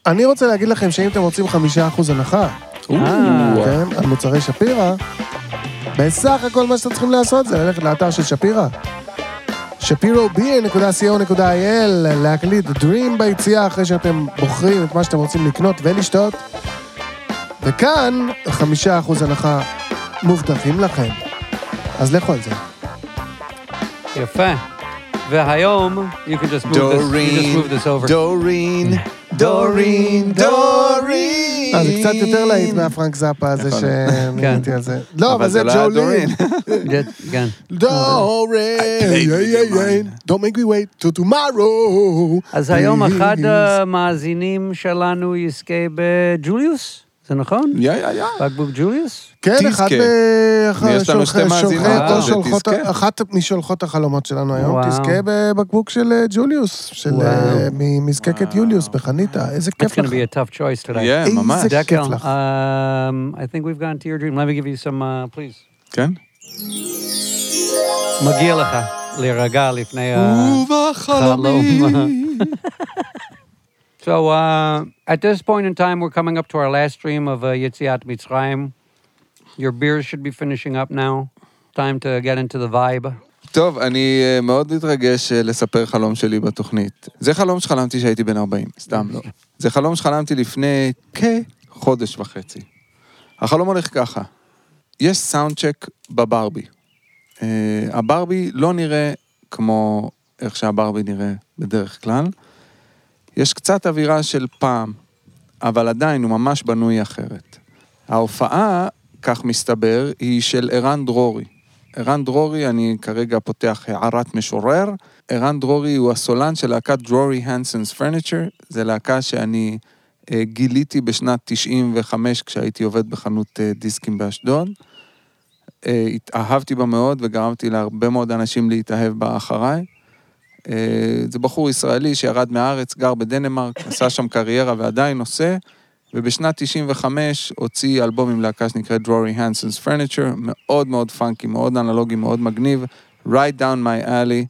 אני רוצה להגיד לכם שאם אתם רוצים חמישה אחוז הנחה,
אה.
כן, על מוצרי שפירא, בסך הכל מה שאתם צריכים לעשות זה ללכת לאתר של שפירא. שפירו.co.il, להקליט Dream ביציאה אחרי שאתם בוחרים את מה שאתם רוצים לקנות ולשתות. וכאן, חמישה אחוז הנחה מובטחים לכם. אז לכו על זה.
יפה. והיום, you can just move this, you just
דורין,
move this over.
דורין, <laughs> דורין, דורין.
אה, זה קצת יותר להיט מהפרנק זאפה הזה
נכון.
שמניתי על זה. לא, אבל זה
זה לא
ג'ולין.
דורין. <laughs>
כן.
דורין, don't make me wait till tomorrow.
אז היום אחד. המאזינים שלנו יזכה בג'וליוס, זה נכון?
יא, יא, יא.
בקבוק ג'וליוס?
כן,
לנו שתי מאזינות,
מאזינות,
ותזכה.
אחת משולחות החלומות שלנו היום,
וואו.
תזכה בבקבוק של אה, ג'וליוס, של. אה, ממזקקת יוליוס בחניתה, איזה
It's
כיף
going
לך.
to be a tough choice today.
יא,
איזה
ממש.
כיף לך.
I think we've gone to your dream. Let me give you some, uh, please.
כן?
מגיע לך להירגע לפני ה...
ובחלומי. <laughs>
So, uh, at this point in time, we're coming up to our last stream of uh, Yitziat Mitzrayim. Your beers should be finishing up now. Time to get into the vibe.
טוב, אני אה, מאוד מתרגש אה, לספר חלום שלי בתוכנית. זה חלום שחלמתי שהייתי בן 40, סתם לא. זה חלום שחלמתי לפני כחודש וחצי. החלום הולך ככה, יש סאונד צ'ק בברבי. אה, הברבי לא נראה כמו איך שהברבי נראה בדרך כלל. יש קצת אווירה של פעם, אבל עדיין הוא ממש בנוי אחרת. ההופעה, כך מסתבר, היא של ערן דרורי. ערן דרורי, אני כרגע פותח הערת משורר. ערן דרורי הוא הסולן של להקת דרורי הנסנס פרניצ'ר. זו להקה שאני אה, גיליתי בשנת 95 כשהייתי עובד בחנות אה, דיסקים באשדוד. אה, התאהבתי בה מאוד וגרמתי להרבה מאוד אנשים להתאהב בה אחריי. אה, זה בחור ישראלי שירד מהארץ, גר בדנמרק, <laughs> עשה שם קריירה ועדיין עושה, ובשנת 95 הוציא אלבום עם להקה שנקראת דרורי הנסנס פרניצ'ר, מאוד מאוד פאנקי, מאוד אנלוגי, מאוד מגניב, Right down my alley.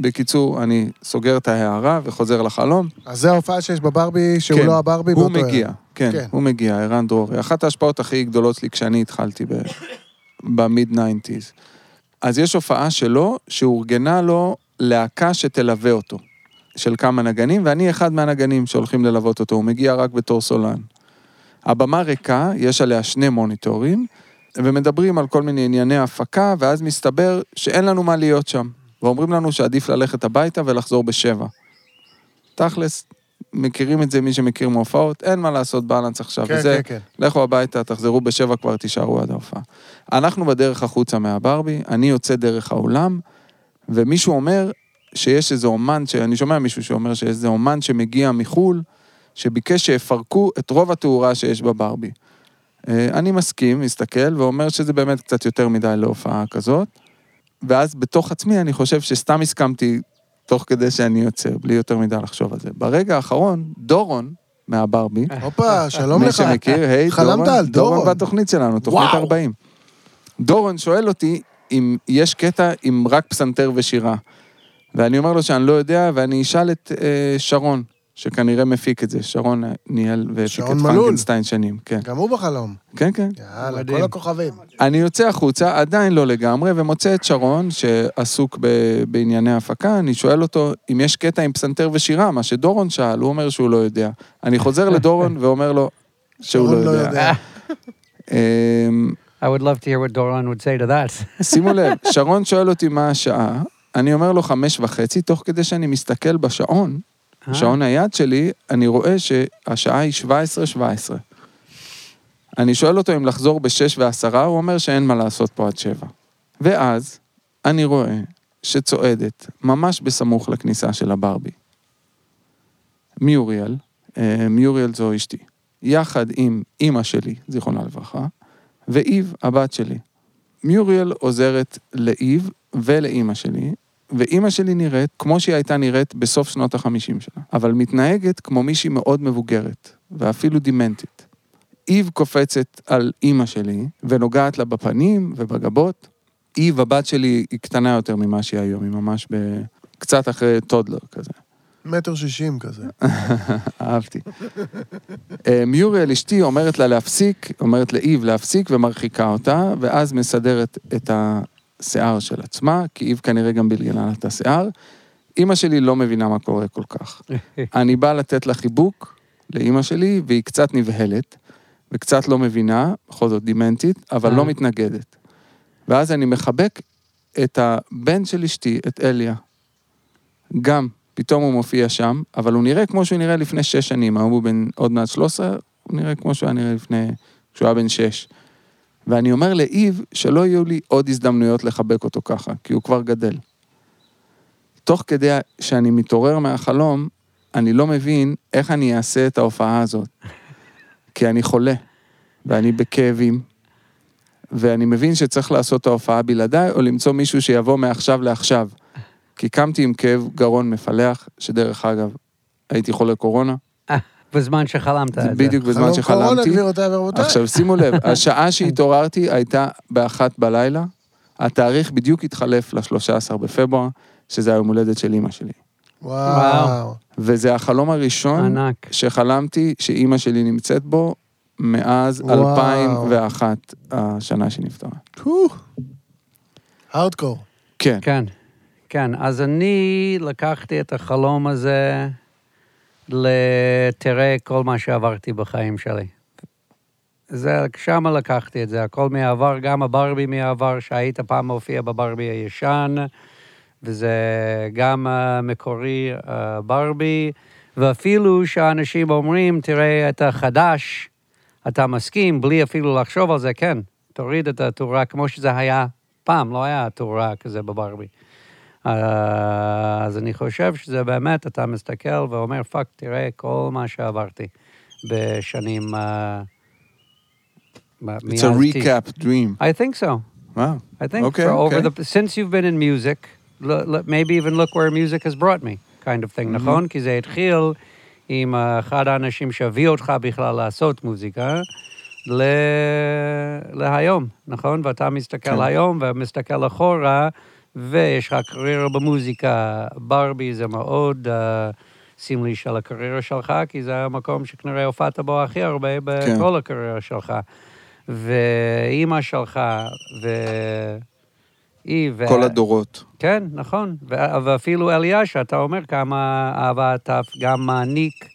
בקיצור, אני סוגר את ההערה וחוזר לחלום.
אז זה ההופעה שיש בברבי, שהוא
כן,
לא הברבי.
הוא מגיע. כן,
כן.
הוא מגיע, ערן דרורי. אחת ההשפעות הכי גדולות שלי כשאני התחלתי ב- במיד 90's. אז יש הופעה שלו, שאורגנה לו להקה שתלווה אותו, של כמה נגנים, ואני אחד מהנגנים שהולכים ללוות אותו, הוא מגיע רק בתור סולן. הבמה ריקה, יש עליה שני מוניטורים, ומדברים על כל מיני ענייני הפקה, ואז מסתבר שאין לנו מה להיות שם. ואומרים לנו שעדיף ללכת הביתה ולחזור בשבע. תכלס, מכירים את זה, מי שמכיר מהופעות, אין מה לעשות בלנס עכשיו.
כן,
וזה,
כן, כן.
לכו הביתה, תחזרו בשבע, כבר תישארו עד ההופעה. אנחנו בדרך החוצה מהברבי, אני יוצא דרך האולם, ומישהו אומר שיש איזה אומן, שאני שומע מישהו שאומר שיש איזה אומן שמגיע מחו"ל, שביקש שיפרקו את רוב התאורה שיש בברבי. אה, אני מסכים, מסתכל, ואומר שזה באמת קצת יותר מדי להופעה כזאת. ואז בתוך עצמי אני חושב שסתם הסכמתי תוך כדי שאני יוצא, בלי יותר מדי לחשוב על זה. ברגע האחרון, דורון מהברבי, <laughs>
הופה, שלום
מי
לך.
שמכיר, היי,
חלמת
דורון,
על דורון.
דורון בתוכנית שלנו, תוכנית
וואו.
40. דורון שואל אותי אם יש קטע עם רק פסנתר ושירה. ואני אומר לו שאני לא יודע, ואני אשאל את אה, שרון, שכנראה מפיק את זה, שרון ניהל והפיק
שרון
את. פרנקנשטיין שנים, כן.
גם הוא בחלום.
כן, כן.
יאללה,
מדהים.
כל הכוכבים.
אני יוצא החוצה, עדיין לא לגמרי, ומוצא את שרון, שעסוק ב- בענייני הפקה, אני שואל אותו אם יש קטע עם פסנתר ושירה, מה שדורון שאל, הוא אומר שהוא לא יודע. אני חוזר לדורון ואומר לו שהוא
שרון
לא יודע.
I would love to hear what Doron would say to that. <laughs>
שימו לב, שרון שואל אותי מה השעה, אני אומר לו חמש וחצי, תוך כדי שאני מסתכל בשעון,
אה.
שעון היד שלי, אני רואה שהשעה היא 17-17. אני שואל אותו אם לחזור בשש ועשרה, הוא אומר שאין מה לעשות פה עד שבע. ואז אני רואה שצועדת, ממש בסמוך לכניסה של הברבי, מיוריאל, אה, מיוריאל זו אשתי, יחד עם אימא שלי, זיכרונה לברכה, ואיב, הבת שלי. מיוריאל עוזרת לאיב ולאימא שלי, ואימא שלי נראית כמו שהיא הייתה נראית בסוף שנות החמישים שלה, אבל מתנהגת כמו מישהי מאוד מבוגרת, ואפילו דימנטית. איב קופצת על אימא שלי, ונוגעת לה בפנים ובגבות. איב, הבת שלי, היא קטנה יותר ממה שהיא היום, היא ממש ב... קצת אחרי טודלר כזה.
מטר שישים כזה. <laughs>
אהבתי. אה, מיוריאל אשתי אומרת לה להפסיק, אומרת לאיב להפסיק ומרחיקה אותה, ואז מסדרת את השיער של עצמה, כי איב כנראה גם בלגלה לה את השיער. אימא שלי לא מבינה מה קורה כל כך. <laughs> אני בא לתת לה חיבוק, לאימא שלי, והיא קצת נבהלת, וקצת לא מבינה, בכל זאת דימנטית, אבל
אה.
לא מתנגדת. ואז אני מחבק את הבן של אשתי, את אליה. גם, פתאום הוא מופיע שם, אבל הוא נראה כמו שהוא נראה לפני שש שנים, היום הוא בן עוד מעט 13, הוא נראה כמו שהוא היה נראה לפני, כשהוא היה בן שש. ואני אומר לאיב שלא יהיו לי עוד הזדמנויות לחבק אותו ככה, כי הוא כבר גדל. תוך כדי שאני מתעורר מהחלום, אני לא מבין איך אני אעשה את ההופעה הזאת. כי אני חולה, ואני בכאבים, ואני מבין שצריך לעשות את ההופעה בלעדיי, או למצוא מישהו שיבוא מעכשיו לעכשיו. כי קמתי עם כאב גרון מפלח, שדרך אגב, הייתי חולה קורונה,
בזמן שחלמת את זה.
בדיוק בזמן
חלום קורונה,
שחלמתי.
גבירותיי ורבותיי.
עכשיו שימו לב, השעה שהתעוררתי הייתה באחת בלילה, התאריך בדיוק התחלף ל-13 בפברואר, שזה היום הולדת של אימא שלי.
וואו.
וזה החלום הראשון
ענק.
שחלמתי שאימא שלי נמצאת בו מאז
וואו.
2001, השנה שהיא נפטרה.
הארדקור.
כן,
כן, כן. אז אני לקחתי את החלום הזה לתראה כל מה שעברתי בחיים שלי. זה, שמה לקחתי את זה, הכל מהעבר, גם הברבי מהעבר, שהיית פעם מופיע בברבי הישן, וזה גם המקורי ברבי, ואפילו שאנשים אומרים, תראה את החדש, אתה מסכים, בלי אפילו לחשוב על זה, כן, תוריד את התאורה כמו שזה היה פעם, לא היה תאורה כזה בברבי. אז אני חושב שזה באמת, אתה מסתכל ואומר, fuck, תראה כל מה שעברתי בשנים... אה,
it's a recap dream.
I think so.
וואו,
I think
Okay,
for over
okay.
the since you've been in music, maybe even look where music has brought me, kind of thing,
Mm-hmm.
נכון? כי זה התחיל עם אה, אחד האנשים שהביא אותך בכלל לעשות מוזיקה, ל... להיום, נכון? ואתה מסתכל
כן.
היום ומסתכל אחורה, ויש לך קריירה במוזיקה. ברבי זה מאוד אה, סמלי של הקריירה שלך, כי זה המקום שכנראה הופעת בו הכי הרבה בכל
כן.
הקריירה שלך. ואימא שלך, והיא, ו...
כל הדורות.
כן, נכון. ו- ואפילו אליה, שאתה אומר כמה אהבה אתה גם מעניק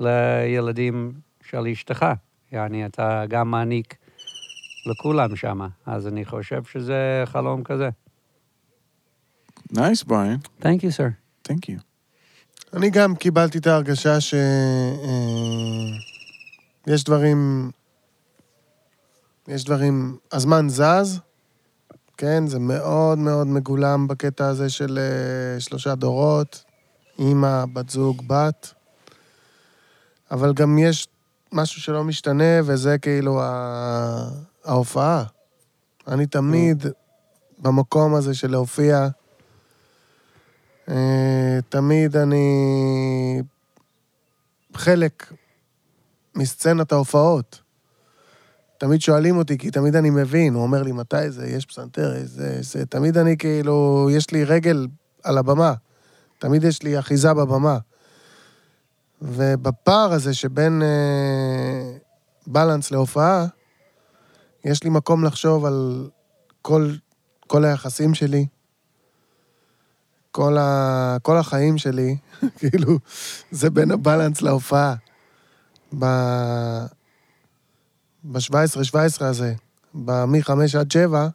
לילדים של אשתך. יעני, אתה גם מעניק לכולם שם. אז אני חושב שזה חלום כזה.
Nice, brain.
Thank you, sir.
Thank you.
אני גם קיבלתי את ההרגשה ש... אה, יש דברים... יש דברים... הזמן זז, כן? זה מאוד מאוד מגולם בקטע הזה של אה, שלושה דורות, אימא, בת זוג, בת. אבל גם יש משהו שלא משתנה, וזה כאילו ה... ההופעה. אני תמיד במקום הזה של להופיע, תמיד אני חלק מסצנת ההופעות. תמיד שואלים אותי, כי תמיד אני מבין, הוא אומר לי, מתי זה, יש פסנתר, זה, זה. תמיד אני כאילו, יש לי רגל על הבמה. תמיד יש לי אחיזה בבמה. ובפער הזה שבין אה, בלנס להופעה, יש לי מקום לחשוב על כל, כל היחסים שלי, כל, ה, כל החיים שלי, <laughs> כאילו, זה בין הבלנס להופעה. ב... ב-17-17 הזה, מ-5 עד 7,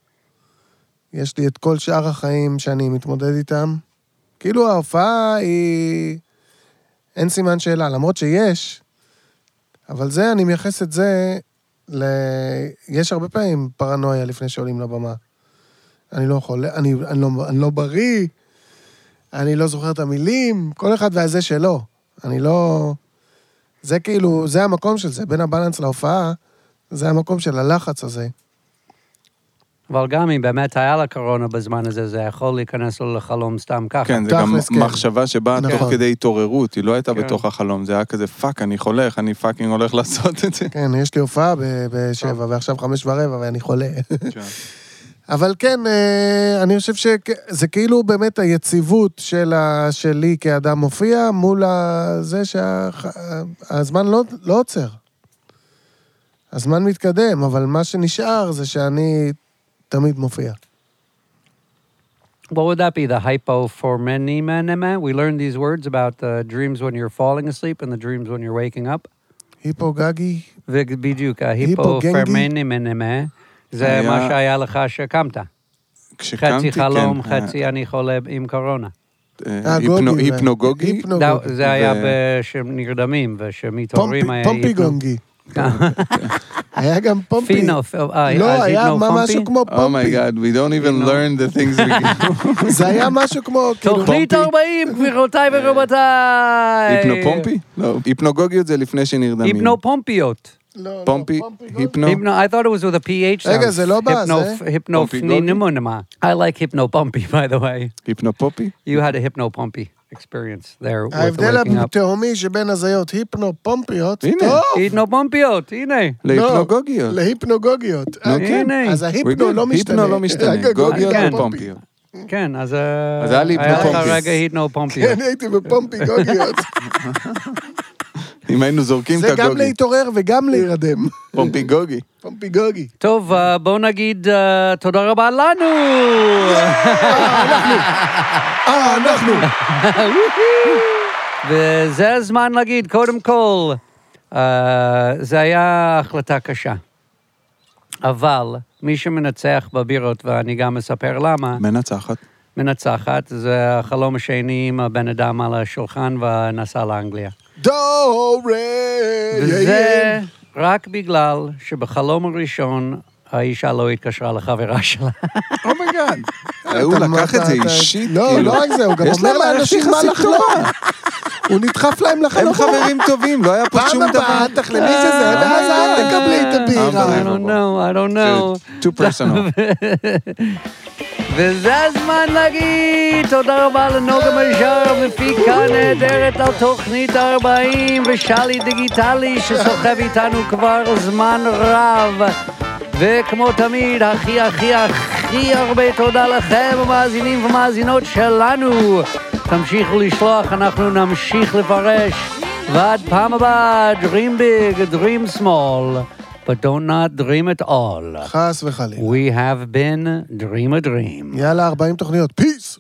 יש לי את כל שאר החיים שאני מתמודד איתם. כאילו ההופעה היא... אין סימן שאלה, למרות שיש, אבל זה, אני מייחס את זה ל... יש הרבה פעמים פרנויה לפני שעולים לבמה. אני לא יכול, אני, אני, לא, אני לא בריא, אני לא זוכר את המילים, כל אחד והזה שלו. אני לא... זה כאילו, זה המקום של זה, בין הבלנס להופעה, זה המקום של הלחץ הזה.
אבל גם אם באמת היה לה קורונה בזמן הזה, זה יכול להיכנס לו לחלום סתם ככה.
כן, זה גם
כן.
מחשבה שבאה תוך
נכון.
כדי התעוררות, היא לא הייתה
כן.
בתוך החלום, זה היה כזה, fuck, אני חולה, איך אני fucking הולך לעשות את זה.
כן, יש לי הופעה בשבע, ועכשיו חמש ורבע, ואני חולה. אבל כן, אה, אני חושב שזה כאילו באמת היציבות של ה- שלי כאדם מופיע מול ה- זה שהזמן לא, לא עוצר. הזמן מתקדם, אבל מה שנשאר זה שאני תמיד מופיע.
What would that be? The hypophoremenema? We learned these words about the dreams when you're falling asleep and the dreams when you're waking up.
היפוגגי,
ובדיוק,
היפוגנגי?
זה
היה-
מה שהיה לך שקמת.
כשקמתי,
חצי חלום,
כן,
חצי אני חולה עם קורונה.
אה,
אה,
היפנו-
גוגי,
היפנוגוגי,
היפנוגוגי.
זה- היה כשנרדמים, ושמתעוררים
פומפי-
היה...
גם פומפי.
פינו, אה,
לא, היה? משהו כמו
Oh my
פומפי.
god, we don't even learn the things we <laughs> do.
זה היה משהו כמו, <laughs> כאילו,
תוכנית
פומפי.
40, גבירותיי ורבותיי!
היפנופומפי? לא, היפנוגוגיות זה לפני שנרדמים.
היפנופומפיות.
לא, לא,
פומפי,
גונגי.
היפנו.
Hypno, I thought it was with a PH sound.
רגע, זה לא בא, זה-
Hypnophneumonema. I like hypnopumpy, <laughs> by the way.
היפנופופי?
You had a hypnopumpy experience there with
ההבדל
waking up.
התהומי שבין הזיות היפנו-פומפיות,
הנה.
טוב,
היפנופומפיות, הנה.
להיפנוגוגיות.
לא, להיפנוגוגיות.
נו,
אה,
כן.
הנה.
אז
We
ההיפנו
good.
לא משתנה.
היפנו לא משתנה,
רק הגוגיות
גוגיות
כן.
ופומפיות.
כן, אז אה,
אז היה לי
היה לך
היפנופומפיות.
רגע היפנופומפיות.
כן, הייתי בפומפי גוגיות.
אם היינו זורקים
זה
את
גם
הגוגי.
להתעורר וגם להירדם.
פומפי גוגי. <laughs>
פומפי גוגי.
טוב, אה, בואו נגיד אה, תודה רבה לנו.
אה, אנחנו. <laughs>
וזה הזמן להגיד, קודם כל, אה, זה היה החלטה קשה. אבל מי שמנצח בבירות, ואני גם מספר למה,
מנצחת.
מנצחת, זה החלום השני עם הבן אדם על השולחן ונסע לאנגליה.
דו רי.
וזה רק בגלל שבחלום הראשון האישה לא התקשרה לחברה שלה. <laughs>
Oh my God. הוא
אתה-
לקח את זה אישית.
לא,
כאילו.
לא רק זה, הוא גם אומר לאנשים מה לחלום. הוא נדחף להם
הם
לחלום.
חברים טובים, לא היה פה
פעם
שום דבר.
הבאה תחלמי שזה, ואז את תקבלי את הבירה.
I don't know, I don't know.
Too personal. <laughs>
וזה הזמן להגיד תודה רבה לנוגה מז'ר, מפיקה נהדרת על תוכנית 40, ושלי דיגיטלי שסוחב איתנו כבר זמן רב. וכמו תמיד, הכי הכי הכי הרבה תודה לכם, המאזינים ומאזינות שלנו. תמשיכו לשלוח, אנחנו נמשיך לפרש. ועד פעם הבאה, Dream big, dream small, but don't not dream at all.
חס וחלילה.
We have been Dream a Dream.
יאללה, 40 תוכניות. פיס.